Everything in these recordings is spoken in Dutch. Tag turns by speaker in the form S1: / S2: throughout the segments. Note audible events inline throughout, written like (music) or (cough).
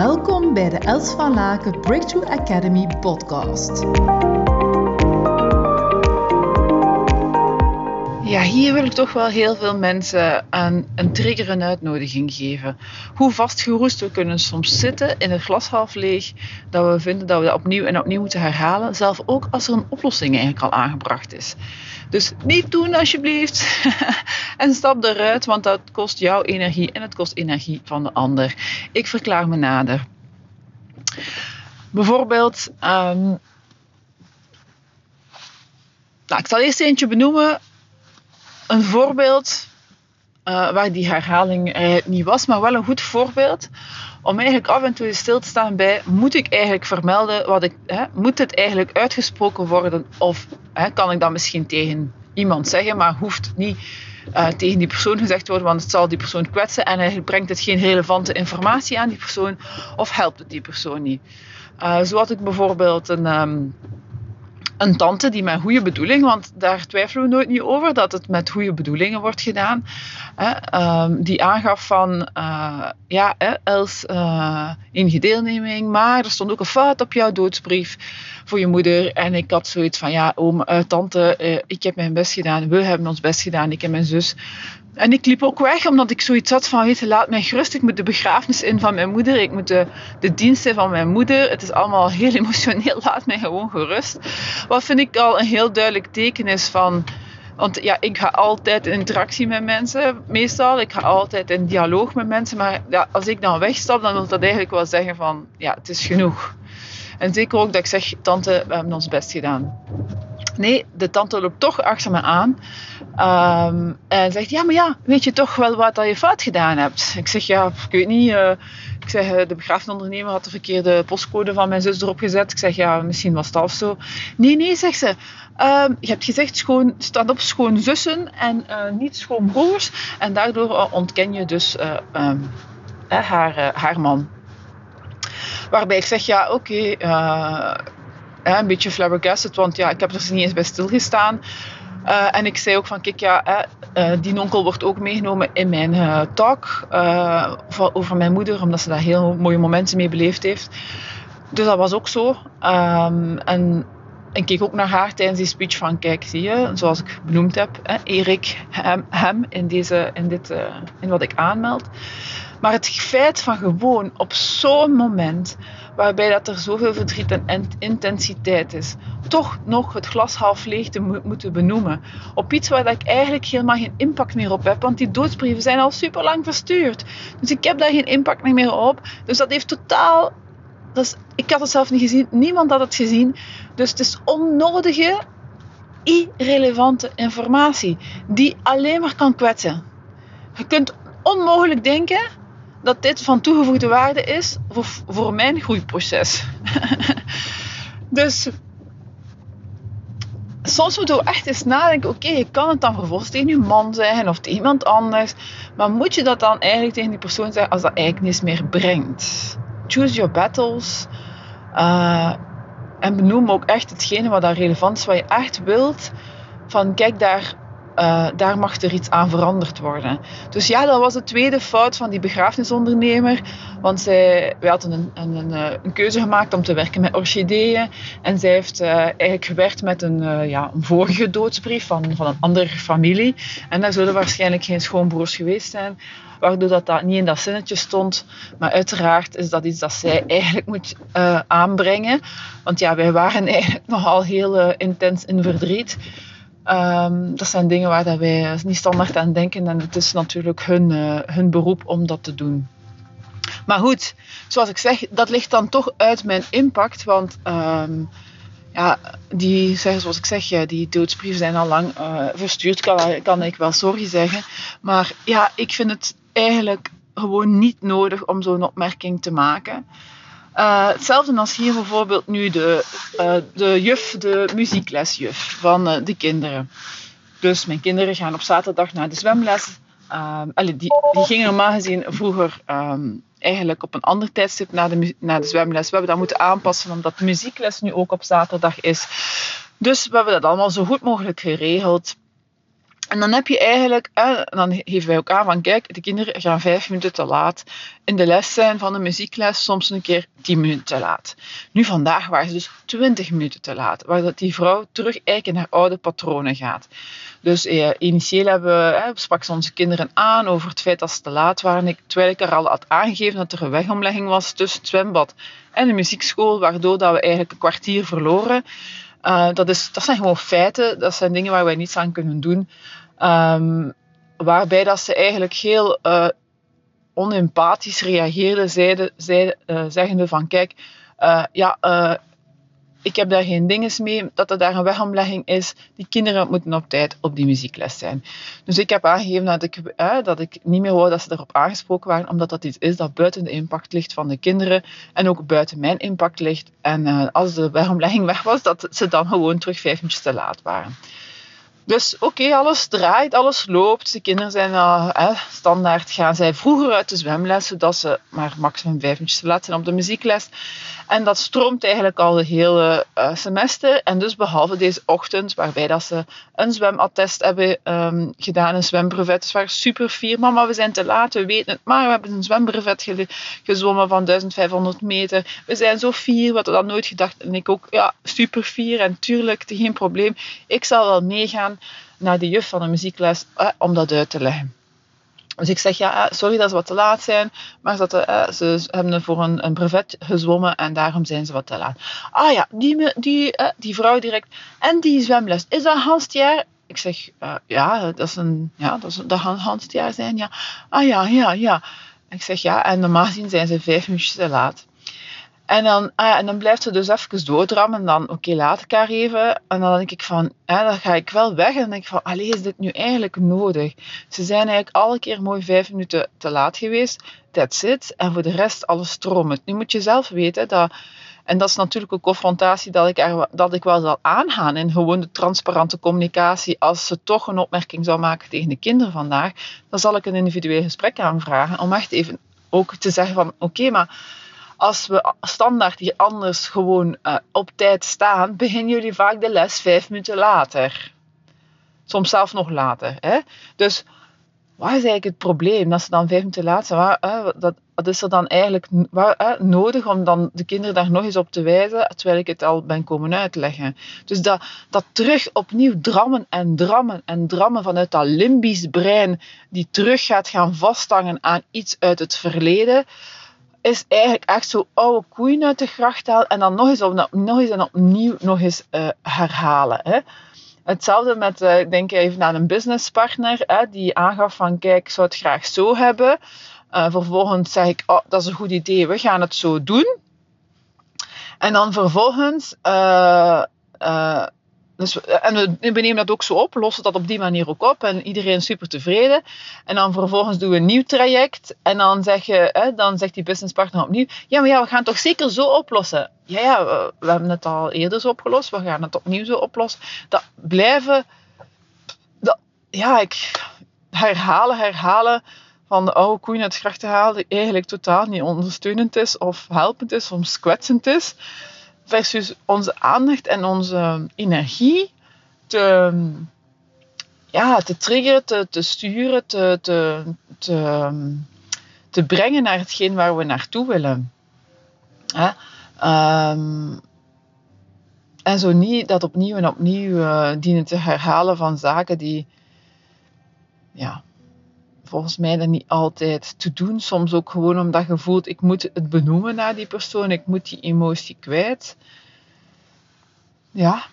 S1: Welkom bij de Els van Laken Breakthrough Academy podcast.
S2: Ja, hier wil ik toch wel heel veel mensen een, trigger en uitnodiging geven. Hoe vastgeroest we kunnen soms zitten in het glas half leeg, dat we vinden dat we dat opnieuw en opnieuw moeten herhalen, zelfs ook als er een oplossing eigenlijk al aangebracht is. Dus niet doen alsjeblieft (laughs) en stap eruit, want dat kost jouw energie en het kost energie van de ander. Ik verklaar me nader. Bijvoorbeeld, um, nou, ik zal eerst eentje benoemen een voorbeeld uh, waar die herhaling uh, niet was, maar wel een goed voorbeeld om eigenlijk af en toe stil te staan bij, moet ik eigenlijk vermelden wat ik, hè, moet het eigenlijk uitgesproken worden of hè, kan ik dat misschien tegen iemand zeggen, maar hoeft niet uh, tegen die persoon gezegd worden, want het zal die persoon kwetsen en eigenlijk brengt het geen relevante informatie aan die persoon of helpt het die persoon niet. zo had ik bijvoorbeeld een, um, een tante die met goede bedoeling, want daar twijfelen we nooit niet over dat het met goede bedoelingen wordt gedaan, hè, um, die aangaf van uh, ja, hè, Els, uh, enige deelneming, maar er stond ook een fout op jouw doodsbrief voor je moeder. En ik had zoiets van ja, oom, uh, tante, ik heb mijn best gedaan, we hebben ons best gedaan, ik en mijn zus. En ik liep ook weg omdat ik zoiets had van, weet je, laat mij gerust. Ik moet de begrafenis in van mijn moeder. Ik moet de, de diensten van mijn moeder. Het is allemaal (laughs) heel emotioneel. Laat mij gewoon gerust. Wat vind ik al een heel duidelijk teken is van... Want ja, ik ga altijd in interactie met mensen, meestal. Ik ga altijd in dialoog met mensen. Maar ja, als ik dan wegstap, dan wil dat eigenlijk wel zeggen van... Ja, het is genoeg. En zeker ook dat ik zeg, tante, we hebben ons best gedaan. Nee, de tante loopt toch achter me aan. Um, en zegt, ja, maar ja, weet je toch wel wat dat je fout gedaan hebt? Ik zeg, ja, ik weet niet. Uh, ik zeg, eh, de begrafenisondernemer had de verkeerde postcode van mijn zus erop gezet. Ik zeg, ja, misschien was dat of zo. Nee, nee, zegt ze. Um, je hebt gezegd, schoon, staat op schoon zussen en uh, niet schoon broers. En daardoor ontken je dus um, haar, haar man. Waarbij ik zeg, ja, oké, een beetje flabbergasted, want ja, ik heb er niet eens bij stilgestaan. Uh, en ik zei ook van, kijk ja, uh, die onkel wordt ook meegenomen in mijn uh, talk over mijn moeder, omdat ze daar heel mooie momenten mee beleefd heeft. Dus dat was ook zo. Um, en ik keek ook naar haar tijdens die speech van, kijk, zie je, zoals ik benoemd heb, hè, Erik, hem, hem in, deze, in, dit, in wat ik aanmeld. Maar het feit van gewoon op zo'n moment waarbij dat er zoveel verdriet en intensiteit is, toch nog het glas half leeg te mo moeten benoemen. Op iets waar dat ik eigenlijk helemaal geen impact meer op heb, want die doodsbrieven zijn al super lang verstuurd. Dus ik heb daar geen impact meer op. Dus dat heeft totaal. Dat is, ik had het zelf niet gezien, niemand had het gezien. Dus het is onnodige, irrelevante informatie die alleen maar kan kwetsen. Je kunt onmogelijk denken dat dit van toegevoegde waarde is voor, voor mijn groeiproces. (laughs) dus soms moeten we echt eens nadenken: oké, je kan het dan vervolgens tegen je man zeggen of tegen iemand anders, maar moet je dat dan eigenlijk tegen die persoon zeggen als dat eigenlijk niets meer brengt? Choose your battles. Uh, en benoem ook echt hetgene wat daar relevant is, wat je echt wilt. Van kijk, daar uh, daar mag er iets aan veranderd worden. Dus ja, dat was de tweede fout van die begrafenisondernemer. Want zij, wij hadden een, een, eh, een keuze gemaakt om te werken met orchideeën. En zij heeft uh, eigenlijk gewerkt met een, uh, ja, een vorige doodsbrief van, van een andere familie. En daar zullen waarschijnlijk geen schoonbroers geweest zijn. Waardoor dat, dat niet in dat zinnetje stond. Maar uiteraard is dat iets dat zij eigenlijk moet aanbrengen. Want ja, wij waren (laughs) eigenlijk nogal heel intens in verdriet. Um, dat zijn dingen waar dat wij niet standaard aan denken en het is natuurlijk hun, uh, hun beroep om dat te doen. Maar goed, zoals ik zeg, dat ligt dan toch uit mijn impact, want um, ja, die, zoals ik zeg, die doodsbrieven zijn al lang uh, verstuurd, kan, kan ik wel sorry zeggen. Maar ja, ik vind het eigenlijk gewoon niet nodig om zo'n opmerking te maken. Uh, hetzelfde als hier bijvoorbeeld nu de, uh, de juf, de muzieklesjuf van uh, de kinderen. Dus mijn kinderen gaan op zaterdag naar de zwemles. Um, allee, die, die gingen normaal gezien vroeger um, eigenlijk op een ander tijdstip naar de, naar de zwemles. We hebben dat moeten aanpassen omdat de muziekles nu ook op zaterdag is. Dus we hebben dat allemaal zo goed mogelijk geregeld. En dan heb je eigenlijk, eh, dan geven wij ook aan van kijk, de kinderen gaan vijf minuten te laat in de les zijn van de muziekles, soms een keer tien minuten te laat. Nu vandaag waren ze dus twintig minuten te laat, waar dat die vrouw terug eigenlijk in haar oude patronen gaat. Dus eh, initieel hebben, eh, sprak ze onze kinderen aan over het feit dat ze te laat waren. Terwijl ik er al had aangegeven dat er een wegomlegging was tussen het zwembad en de muziekschool, waardoor dat we eigenlijk een kwartier verloren. Uh, dat, is, dat zijn gewoon feiten, dat zijn dingen waar wij niets aan kunnen doen. Um, waarbij dat ze eigenlijk heel uh, onempathisch reageerde, zeiden, zeiden, uh, zeggende van kijk, ja, ik heb daar geen dinges mee, dat er daar een wegomlegging is. Die kinderen moeten op tijd op die muziekles zijn. Dus ik heb aangegeven dat ik, dat ik niet meer wou dat ze erop aangesproken waren, omdat dat iets is dat buiten de impact ligt van de kinderen en ook buiten mijn impact ligt. En als de wegomlegging weg was, dat ze dan gewoon terug vijf minuutjes te laat waren. Dus oké, alles draait, alles loopt. De kinderen zijn uh, standaard gaan zij vroeger uit de zwemles, zodat ze maar maximum vijf minuutjes te laat zijn op de muziekles. En dat stroomt eigenlijk al de hele uh, semester. En dus behalve deze ochtend, waarbij dat ze een zwemattest hebben um, gedaan, een zwembrevet. Ze waren super fier. Mama, we zijn te laat, we weten het, maar we hebben een zwembrevet ge gezwommen van 1500 meter. We zijn zo fier, we hadden nooit gedacht. En ik ook, ja, super fier. En tuurlijk, geen probleem. Ik zal wel meegaan naar de juf van de muziekles eh, om dat uit te leggen. Dus ik zeg, ja, eh, sorry dat ze wat te laat zijn, maar ze, ze hebben voor een, een, brevet gezwommen en daarom zijn ze wat te laat. Ah ja, die, die, uh, die vrouw direct. En die zwemles, is dat Hans jaar? Ik zeg, ja, dat is een, ja, dat, is, dat zijn, ja. Ah ja, ja, ja. Ik zeg, ja, en normaal gezien zijn ze vijf minuutjes te laat. En dan, ah en dan blijft ze dus even doordrammen. En dan, oké, laat ik haar even. En dan denk ik van, ja, dan ga ik wel weg. En dan denk ik van, allee, is dit nu eigenlijk nodig? Ze zijn eigenlijk alle keer mooi vijf minuten te laat geweest. That's it. En voor de rest, alles stromend. Nu moet je zelf weten dat... En dat is natuurlijk een confrontatie dat ik, er, dat ik wel zal aangaan in gewoon de transparante communicatie. Als ze toch een opmerking zou maken tegen de kinderen vandaag, dan zal ik een individueel gesprek aanvragen. Om echt even ook te zeggen van, oké, maar als we standaard hier anders gewoon uh, op tijd staan, beginnen jullie vaak de les vijf minuten later. Soms zelfs nog later. Hè? Dus wat is eigenlijk het probleem? Dat ze dan vijf minuten later zijn, waar, uh, dat, wat is er dan eigenlijk waar, uh, nodig om dan de kinderen daar nog eens op te wijzen, terwijl ik het al ben komen uitleggen. Dus dat, dat terug opnieuw drammen en drammen en drammen vanuit dat limbisch brein, die terug gaat gaan vasthangen aan iets uit het verleden, is eigenlijk echt zo oude koeien uit de gracht halen en dan nog eens, op, nog eens en opnieuw nog eens uh, herhalen. Hè. Hetzelfde met, uh, ik denk even aan een businesspartner, hè, die aangaf van kijk, ik zou het graag zo hebben. Uh, vervolgens zeg ik, oh, dat is een goed idee, we gaan het zo doen. En dan vervolgens dus, eh, en we, we, nemen dat ook zo op, lossen dat op die manier ook op en iedereen is super tevreden. En dan vervolgens doen we een nieuw traject en dan, je, hè, dan zegt die businesspartner opnieuw, ja maar ja, we gaan het toch zeker zo oplossen. Ja, ja, we, hebben het al eerder zo opgelost, we gaan het opnieuw zo oplossen. Dat blijven, ja, ik herhalen, herhalen van de oude koeien uit grachten halen, die eigenlijk totaal niet ondersteunend is of helpend is, soms kwetsend is versus onze aandacht en onze energie te, ja, te triggeren, te, te sturen, te, te, te, te brengen naar hetgeen waar we naartoe willen. Um, en zo niet dat opnieuw en opnieuw uh, dienen te herhalen van zaken die ja, volgens mij dat niet altijd te doen. Soms ook gewoon omdat je voelt, ik moet het benoemen naar die persoon, ik moet die emotie kwijt. Ja.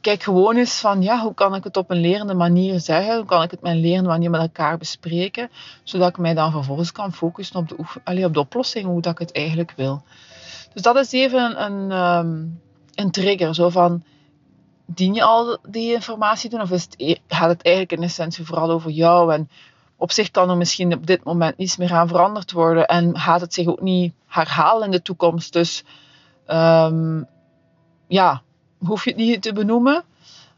S2: Kijk gewoon eens van, ja, hoe kan ik het op een lerende manier zeggen? Hoe kan ik het met een lerende manier met elkaar bespreken? Zodat ik mij dan vervolgens kan focussen op de, op de oplossing, hoe dat ik het eigenlijk wil. Dus dat is even een, um, een trigger. Zo van, dien je al die informatie doen? Of is het, e-, gaat het eigenlijk in essentie vooral over jou? En op zich kan er misschien op dit moment niets meer aan veranderd worden. En gaat het zich ook niet herhalen in de toekomst. Dus um, ja, hoef je het niet te benoemen.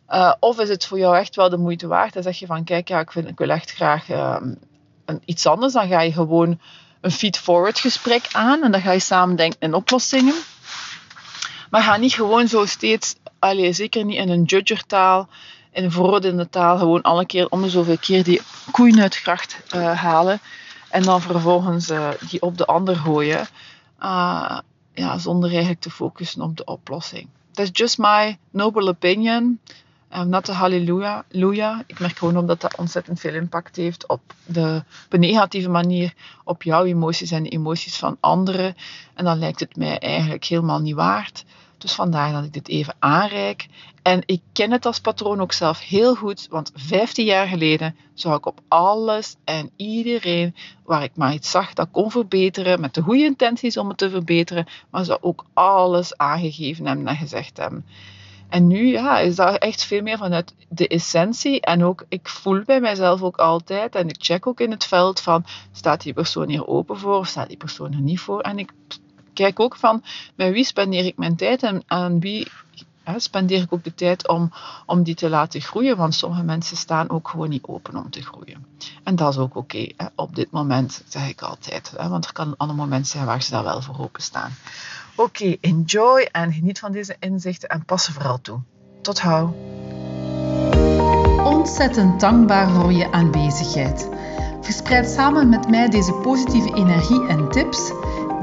S2: Uh, of is het voor jou echt wel de moeite waard? Dan zeg je van, kijk, ja, ik, vind, ik wil echt graag een, iets anders. Dan ga je gewoon een feed-forward gesprek aan. En dan ga je samen denken in oplossingen. Maar ga niet gewoon zo steeds, allez, zeker niet in een judgertaal, in veroordelende taal gewoon alle keer om de zoveel keer die koeien uit uh, halen. En dan vervolgens uh, die op de ander gooien. Uh, ja, zonder eigenlijk te focussen op de oplossing. That's just my noble opinion. Um, not a hallelujah. Ik merk gewoon op dat dat ontzettend veel impact heeft op de, op een negatieve manier op jouw emoties en de emoties van anderen. En dan lijkt het mij eigenlijk helemaal niet waard. Dus vandaar dat ik dit even aanreik. En ik ken het als patroon ook zelf heel goed, want 15 jaar geleden zou ik op alles en iedereen waar ik maar iets zag dat kon verbeteren, met de goede intenties om het te verbeteren, maar zou ook alles aangegeven hebben en gezegd hebben. En nu ja, is dat echt veel meer vanuit de essentie. En ook, ik voel bij mijzelf ook altijd, en ik check ook in het veld van, staat die persoon hier open voor of staat die persoon er niet voor? En ik kijk ook van, bij wie spendeer ik mijn tijd en aan wie spendeer ik ook de tijd om, om die te laten groeien. Want sommige mensen staan ook gewoon niet open om te groeien. En dat is ook oké. op dit moment zeg ik altijd. Hè, want er kan een ander moment zijn waar ze daar wel voor openstaan. Oké, enjoy en geniet van deze inzichten en pas vooral toe. Tot hou.
S1: Ontzettend dankbaar voor je aanwezigheid. Verspreid samen met mij deze positieve energie en tips.